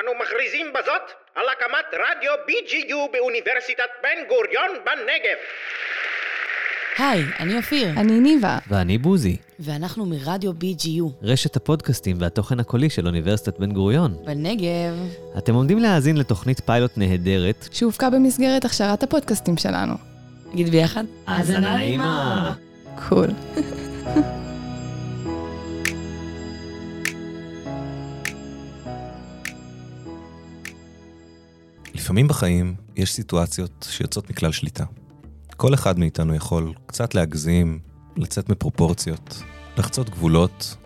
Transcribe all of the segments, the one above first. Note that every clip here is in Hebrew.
אנו מכריזים בזאת על הקמת רדיו BGU באוניברסיטת בן גוריון בנגב. היי, אני אופיר. אני ניבה. ואני בוזי, ואנחנו מרדיו BGU. רשת הפודקאסטים והתוכן הקולי של אוניברסיטת בן גוריון. בנגב. אתם עומדים להאזין לתוכנית פיילוט נהדרת. שהופקה במסגרת הכשרת הפודקאסטים שלנו. נגיד ביחד? האזנה נעימה. קול. לפעמים בחיים יש סיטואציות שיוצאות מכלל שליטה. כל אחד מאיתנו יכול קצת להגזים, לצאת מפרופורציות, לחצות גבולות,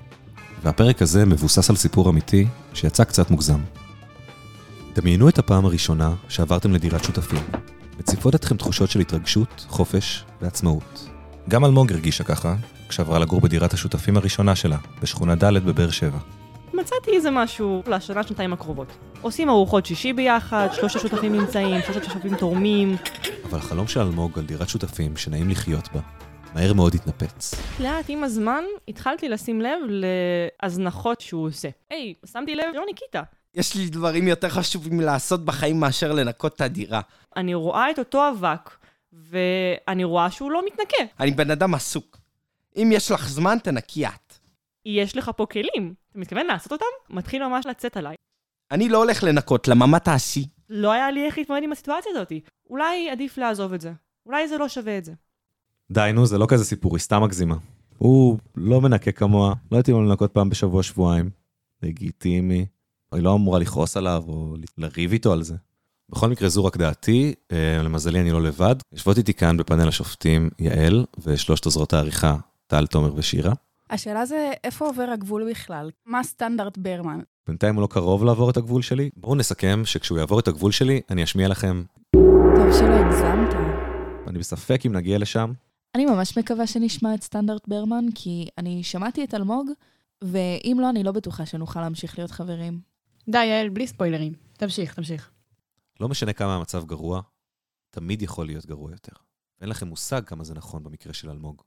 והפרק הזה מבוסס על סיפור אמיתי שיצא קצת מוגזם. דמיינו את הפעם הראשונה שעברתם לדירת שותפים. מציפות אתכם תחושות של התרגשות, חופש ועצמאות. גם אלמוג הרגישה ככה, כשעברה לגור בדירת השותפים הראשונה שלה, בשכונה ד' בבאר שבע. מצאתי איזה משהו לשנה, שנתיים הקרובות. עושים ארוחות שישי ביחד, שלושה שותפים נמצאים, שלושה שותפים תורמים. אבל החלום של אלמוג על דירת שותפים שנעים לחיות בה, מהר מאוד התנפץ. לאט עם הזמן התחלתי לשים לב להזנחות שהוא עושה. היי, שמתי לב, לא ניקית. יש לי דברים יותר חשובים לעשות בחיים מאשר לנקות את הדירה. אני רואה את אותו אבק, ואני רואה שהוא לא מתנקה. אני בן אדם עסוק. אם יש לך זמן, תנקי את. יש לך פה כלים. אתה מתכוון לעשות אותם? מתחיל ממש לצאת עליי. אני לא הולך לנקות, למה מה תעשי? לא היה לי איך להתמודד עם הסיטואציה הזאת. אולי עדיף לעזוב את זה. אולי זה לא שווה את זה. די, נו, זה לא כזה סיפור, היא סתם מגזימה. הוא לא מנקה כמוה, לא הייתי לו לנקות פעם בשבוע, שבועיים. לגיטימי. היא לא אמורה לכעוס עליו או לריב איתו על זה. בכל מקרה, זו רק דעתי, אה, למזלי אני לא לבד. יושבות איתי כאן בפאנל השופטים יעל ושלושת עוזרות העריכה, טל, תומר ושירה. השאלה זה, איפה עובר הגבול בכלל? מה סטנדרט ברמן? בינתיים הוא לא קרוב לעבור את הגבול שלי. בואו נסכם שכשהוא יעבור את הגבול שלי, אני אשמיע לכם. טוב שלא הגזמת. אני בספק אם נגיע לשם. אני ממש מקווה שנשמע את סטנדרט ברמן, כי אני שמעתי את אלמוג, ואם לא, אני לא בטוחה שנוכל להמשיך להיות חברים. די, יעל, בלי ספוילרים. תמשיך, תמשיך. לא משנה כמה המצב גרוע, תמיד יכול להיות גרוע יותר. אין לכם מושג כמה זה נכון במקרה של אלמוג.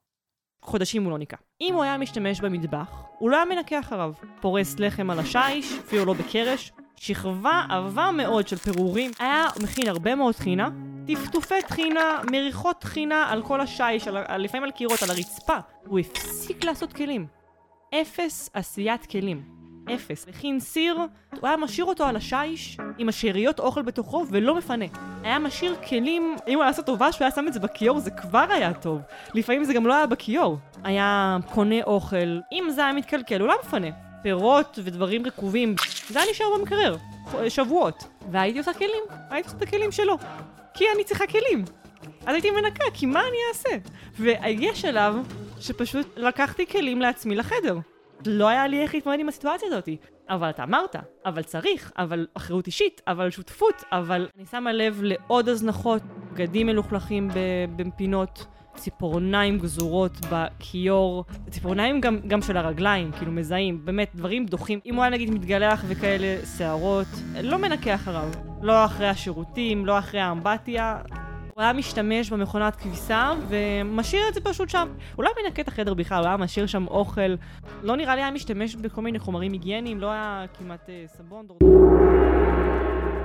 חודשים הוא לא ניקה. אם הוא היה משתמש במטבח, הוא לא היה מנקה אחריו. פורס לחם על השיש, אפילו לא בקרש, שכבה עבה מאוד של פירורים, היה מכין הרבה מאוד טחינה, טפטופי טחינה, מריחות טחינה על כל השיש, על, על, לפעמים על קירות, על הרצפה. הוא הפסיק לעשות כלים. אפס עשיית כלים. אפס. הכין סיר, הוא היה משאיר אותו על השיש עם השאריות אוכל בתוכו ולא מפנה. היה משאיר כלים, אם הוא היה לעשות טובה שהוא היה שם את זה בכיור זה כבר היה טוב. לפעמים זה גם לא היה בכיור. היה קונה אוכל, אם זה היה מתקלקל הוא לא מפנה. פירות ודברים רקובים, זה היה נשאר במקרר. שבועות. והייתי עושה כלים, הייתי עושה את הכלים שלו. כי אני צריכה כלים. אז הייתי מנקה, כי מה אני אעשה? ויש שלב שפשוט לקחתי כלים לעצמי לחדר. לא היה לי איך להתמודד עם הסיטואציה הזאת. אבל אתה אמרת, אבל צריך, אבל אחריות אישית, אבל שותפות, אבל אני שמה לב לעוד הזנחות, בגדים מלוכלכים בפינות, ציפורניים גזורות בכיור, ציפורניים גם, גם של הרגליים, כאילו מזהים, באמת דברים דוחים. אם הוא היה נגיד מתגלח וכאלה שערות, לא מנקה אחריו. לא אחרי השירותים, לא אחרי האמבטיה, הוא היה משתמש במכונת כביסה ומשאיר את זה פשוט שם. הוא לא היה מנקה את החדר בכלל, הוא היה משאיר שם אוכל. לא נראה לי היה משתמש בכל מיני חומרים היגייניים, לא היה כמעט אה, סבון.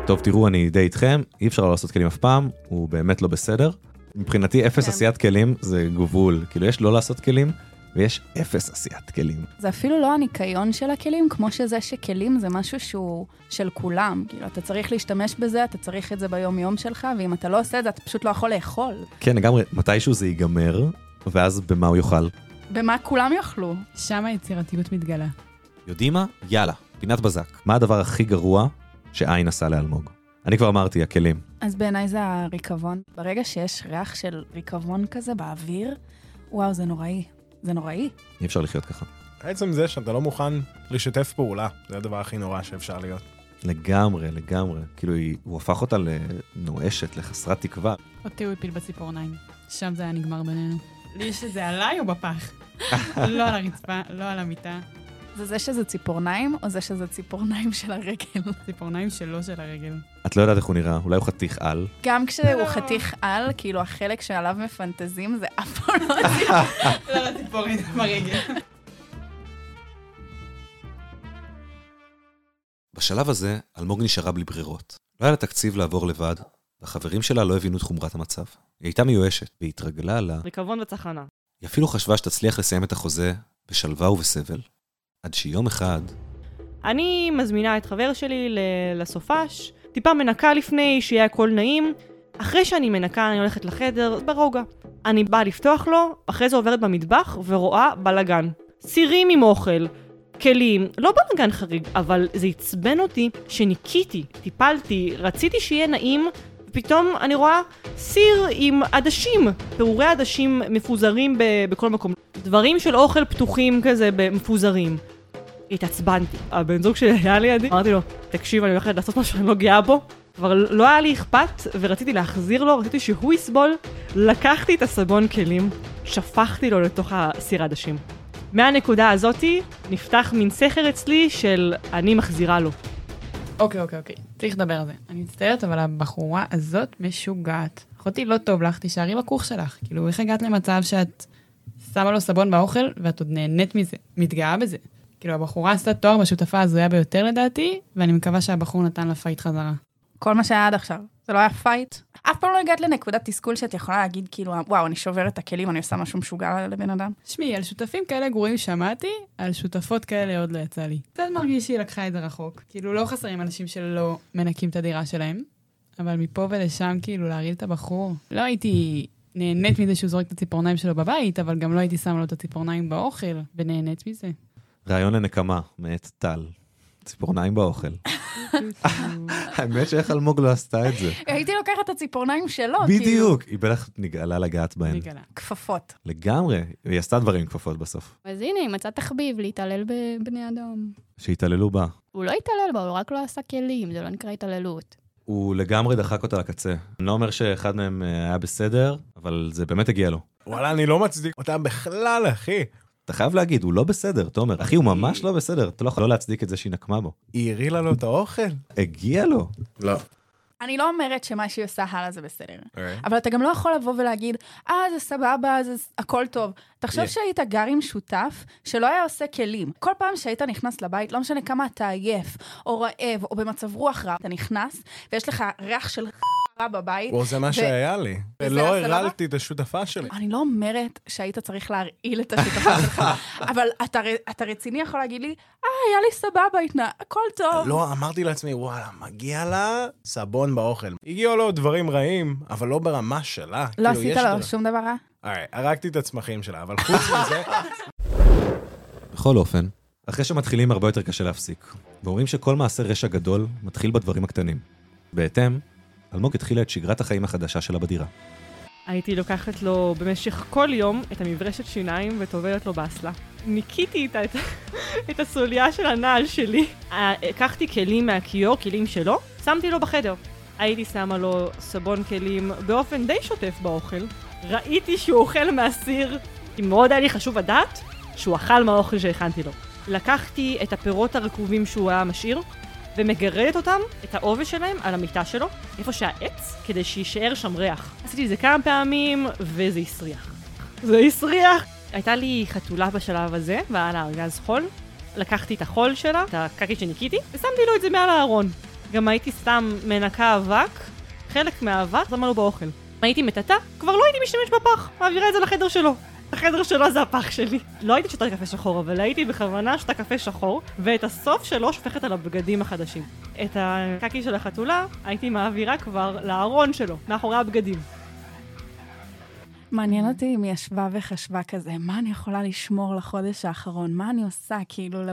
טוב, תראו, אני די איתכם, אי אפשר לא לעשות כלים אף פעם, הוא באמת לא בסדר. מבחינתי, אפס כן. עשיית כלים זה גבול. כאילו, יש לא לעשות כלים, ויש אפס עשיית כלים. זה אפילו לא הניקיון של הכלים, כמו שזה שכלים זה משהו שהוא של כולם. כאילו, אתה צריך להשתמש בזה, אתה צריך את זה ביום-יום שלך, ואם אתה לא עושה את זה, אתה פשוט לא יכול לאכול. כן, לגמרי, מתישהו זה ייגמר, ואז במה הוא יאכל? במה כולם יאכלו? שם היצירתיות מתגלה. יודעים מה? יאללה, פינת בזק. מה הדבר הכי גרוע שעין עשה לאלמוג? אני כבר אמרתי, הכלים. אז בעיניי זה הריקבון. ברגע שיש ריח של ריקבון כזה באוויר, וואו, זה נוראי. זה נוראי. אי אפשר לחיות ככה. עצם זה שאתה לא מוכן לשתף פעולה, זה הדבר הכי נורא שאפשר להיות. לגמרי, לגמרי. כאילו, היא- הוא הפך אותה לנואשת, לחסרת תקווה. אותי הוא הפיל בציפורניים. שם זה היה נגמר בינינו. לי שזה עליי או בפח? לא על הרצפה, לא על המיטה. זה זה שזה ציפורניים, או זה שזה ציפורניים של הרגל? ציפורניים שלו של הרגל. את לא יודעת איך הוא נראה, אולי הוא חתיך על. גם כשהוא חתיך על, כאילו החלק שעליו מפנטזים, זה אף פעם לא... לא על הציפורן ברגל. בשלב הזה, אלמוג נשארה בלי ברירות. לא היה לה תקציב לעבור לבד, והחברים שלה לא הבינו את חומרת המצב. היא הייתה מיואשת, והיא התרגלה ל... ריקבון וצחנה. היא אפילו חשבה שתצליח לסיים את החוזה בשלווה ובסבל, עד שיום אחד אני מזמינה את חבר שלי לסופש, טיפה מנקה לפני, שיהיה הכל נעים. אחרי שאני מנקה, אני הולכת לחדר, ברוגע. אני באה לפתוח לו, אחרי זה עוברת במטבח ורואה בלאגן. סירים עם אוכל, כלים, לא בלאגן חריג, אבל זה עצבן אותי שניקיתי, טיפלתי, רציתי שיהיה נעים, ופתאום אני רואה סיר עם עדשים, פירורי עדשים מפוזרים ב- בכל מקום. דברים של אוכל פתוחים כזה, מפוזרים. התעצבנתי. הבן זוג שלי היה לידי, אמרתי לו, תקשיב, אני הולכת לעשות משהו שאני לא גאה בו. כבר לא היה לי אכפת, ורציתי להחזיר לו, רציתי שהוא יסבול. לקחתי את הסבון כלים, שפכתי לו לתוך הסיר עדשים. מהנקודה הזאתי, נפתח מין סכר אצלי של אני מחזירה לו. אוקיי, אוקיי, אוקיי. צריך לדבר על זה. אני מצטערת, אבל הבחורה הזאת משוגעת. אחותי, לא טוב לך, תישארי בכוך שלך. כאילו, איך הגעת למצב שאת שמה לו סבון באוכל, ואת עוד נהנית מזה, מתגאה בזה? כאילו, הבחורה עשתה תואר בשותפה הזויה ביותר לדעתי, ואני מקווה שהבחור נתן לה fight חזרה. כל מה שהיה עד עכשיו. זה לא היה fight. אף פעם לא הגעת לנקודת תסכול שאת יכולה להגיד, כאילו, וואו, אני שוברת את הכלים, אני עושה משהו משוגע לבן אדם. שמעי, על שותפים כאלה גרועים שמעתי, על שותפות כאלה עוד לא יצא לי. קצת מרגיש שהיא לקחה את זה רחוק. כאילו, לא חסרים אנשים שלא מנקים את הדירה שלהם, אבל מפה ולשם, כאילו, להרעיל את הבחור. לא הייתי נהנית מזה שהוא זורק את הציפורניים שלו בבית, אבל גם לא הייתי שמה לו את הציפורניים באוכל, ונהנית מזה. רעיון לנקמה, מאת טל. ציפורניים באוכל. האמת שאיך אלמוג לא עשתה את זה. הייתי לוקחת את הציפורניים שלו, כאילו. בדיוק, היא בטח נגאלה לגעת בהן. כפפות. לגמרי, היא עשתה דברים עם כפפות בסוף. אז הנה, היא מצאה תחביב להתעלל בבני אדם. שהתעללו בה. הוא לא התעלל בה, הוא רק לא עשה כלים, זה לא נקרא התעללות. הוא לגמרי דחק אותה לקצה. אני לא אומר שאחד מהם אה, היה בסדר, אבל זה באמת הגיע לו. וואלה, אני לא מצדיק אותה בכלל, אחי. אתה חייב להגיד, הוא לא בסדר, תומר. אחי, הוא ממש לא בסדר, אתה לא יכול לא להצדיק את זה שהיא נקמה בו. היא הרעילה לו את האוכל? הגיע לו. לא. אני לא אומרת שמה שהיא עושה הלאה זה בסדר. אבל אתה גם לא יכול לבוא ולהגיד, אה, זה סבבה, זה הכל טוב. תחשוב Yeah. שהיית גר עם שותף שלא היה עושה כלים. כל פעם שהיית נכנס לבית, לא משנה כמה אתה עייף, או רעב, או במצב רוח רע, אתה נכנס, ויש לך ריח של רע בבית. וואו, זה מה שהיה לי. לא? הרעלתי את השותפה שלי. אני לא אומרת שהיית צריך להרעיל את השותפה שלך, אבל אתה, רציני יכול להגיד לי, אה, היה לי סבבה, הכל טוב. לא, אמרתי לעצמי, וואלה, מגיע לה סבון באוכל. הגיעו לו דברים רעים, אבל לא ברמה שלה. לא כאילו, עשית לו שום דבר רע? אוקיי, הרגתי את הצמחים שלה, אבל חוץ מזה... בכל אופן, אחרי שמתחילים הרבה יותר קשה להפסיק, ואומרים שכל מעשה רשע גדול מתחיל בדברים הקטנים. בהתאם, אלמוג התחילה את שגרת החיים החדשה שלה בדירה. הייתי לוקחת לו במשך כל יום את המברשת שיניים וטובלת לו באסלה. ניקיתי איתה את, את הסוליה של הנעל שלי. אה, לקחתי כלים מהכיור, כלים שלו, שמתי לו בחדר. הייתי שמה לו סבון כלים באופן די שוטף באוכל. ראיתי שהוא אוכל מהסיר, כי מאוד היה לי חשוב לדעת שהוא אכל מהאוכל שהכנתי לו. לקחתי את הפירות הרקובים שהוא היה משאיר, ומגרדת אותם, את העובש שלהם, על המיטה שלו, איפה שהעץ, כדי שיישאר שם ריח. עשיתי את זה כמה פעמים, וזה הסריח. זה הסריח! הייתה לי חתולה בשלב הזה, והיה לה ארגז חול. לקחתי את החול שלה, את הקקי שניקיתי, ושמתי לו את זה מעל הארון. גם הייתי סתם מנקה אבק, חלק מהאבק, שמה לו באוכל. הייתי מטאטה, כבר לא הייתי משתמש בפח, מעבירה את זה לחדר שלו. החדר שלו זה הפח שלי. לא הייתי שותה קפה שחור, אבל הייתי בכוונה שותה קפה שחור, ואת הסוף שלו שופכת על הבגדים החדשים. את הקקי של החתולה הייתי מעבירה כבר לארון שלו, מאחורי הבגדים. מעניין אותי אם היא ישבה וחשבה כזה, מה אני יכולה לשמור לחודש האחרון? מה אני עושה? כאילו, ל-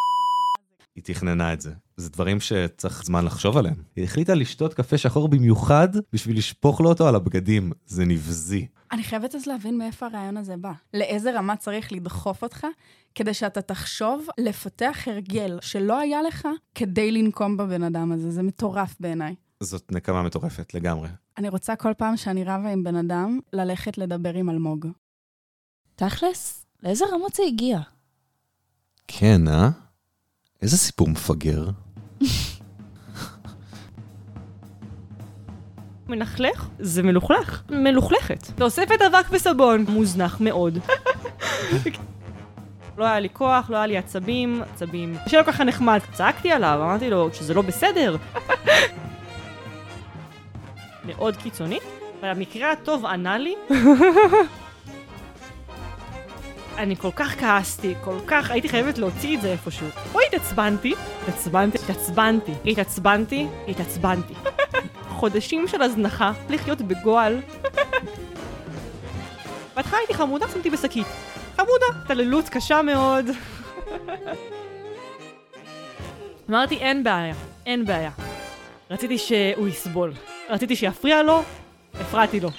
היא תכננה את זה. זה דברים שצריך זמן לחשוב עליהם. היא החליטה לשתות קפה שחור במיוחד בשביל לשפוך לו אותו על הבגדים. זה נבזי. אני חייבת אז להבין מאיפה הרעיון הזה בא. לאיזה רמה צריך לדחוף אותך כדי שאתה תחשוב לפתח הרגל שלא היה לך כדי לנקום בבן אדם הזה. זה מטורף בעיניי. זאת נקמה מטורפת לגמרי. אני רוצה כל פעם שאני רבה עם בן אדם, ללכת לדבר עם אלמוג. תכלס, לאיזה רמות זה הגיע? כן, אה? איזה סיפור מפגר. מלכלך? זה מלוכלך. מלוכלכת. תוספת אבק וסבון. מוזנח מאוד. לא היה לי כוח, לא היה לי עצבים, עצבים. שלא ככה נחמד. צעקתי עליו, אמרתי לו שזה לא בסדר. מאוד קיצוני. במקרה הטוב ענה לי. אני כל כך כעסתי, כל כך, הייתי חייבת להוציא את זה איפשהו. או התעצבנתי, התעצבנתי, התעצבנתי, התעצבנתי, התעצבנתי. חודשים של הזנחה, לחיות בגועל. בהתחלה הייתי חמודה, שמתי בשקית. חמודה, התעללות קשה מאוד. אמרתי, אין בעיה, אין בעיה. רציתי שהוא יסבול. רציתי שיפריע לו, הפרעתי לו.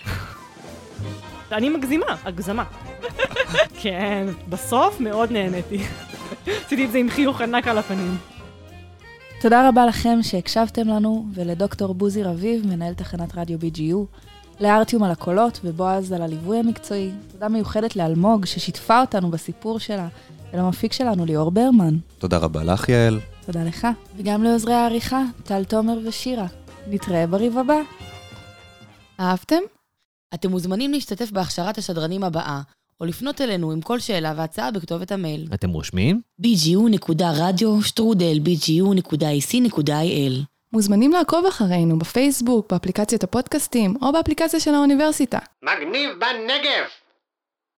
אני מגזימה, הגזמה. כן, בסוף מאוד נהניתי. עשיתי את זה עם חיוך ענק על הפנים. תודה רבה לכם שהקשבתם לנו, ולדוקטור בוזי רביב, מנהל תחנת רדיו BGU, לארטיום על הקולות ובועז על הליווי המקצועי. תודה מיוחדת לאלמוג ששיתפה אותנו בסיפור שלה, ולמפיק שלנו ליאור ברמן. תודה רבה לך, יעל. תודה לך. וגם לעוזרי העריכה, טל תומר ושירה. נתראה בריב הבא. אהבתם? אתם מוזמנים להשתתף בהכשרת השדרנים הבאה, או לפנות אלינו עם כל שאלה והצעה בכתובת המייל. אתם רושמים? bgu.radio.strudel.bgu.ac.il מוזמנים לעקוב אחרינו בפייסבוק, באפליקציית הפודקאסטים או באפליקציה של האוניברסיטה. מגניב בנגב!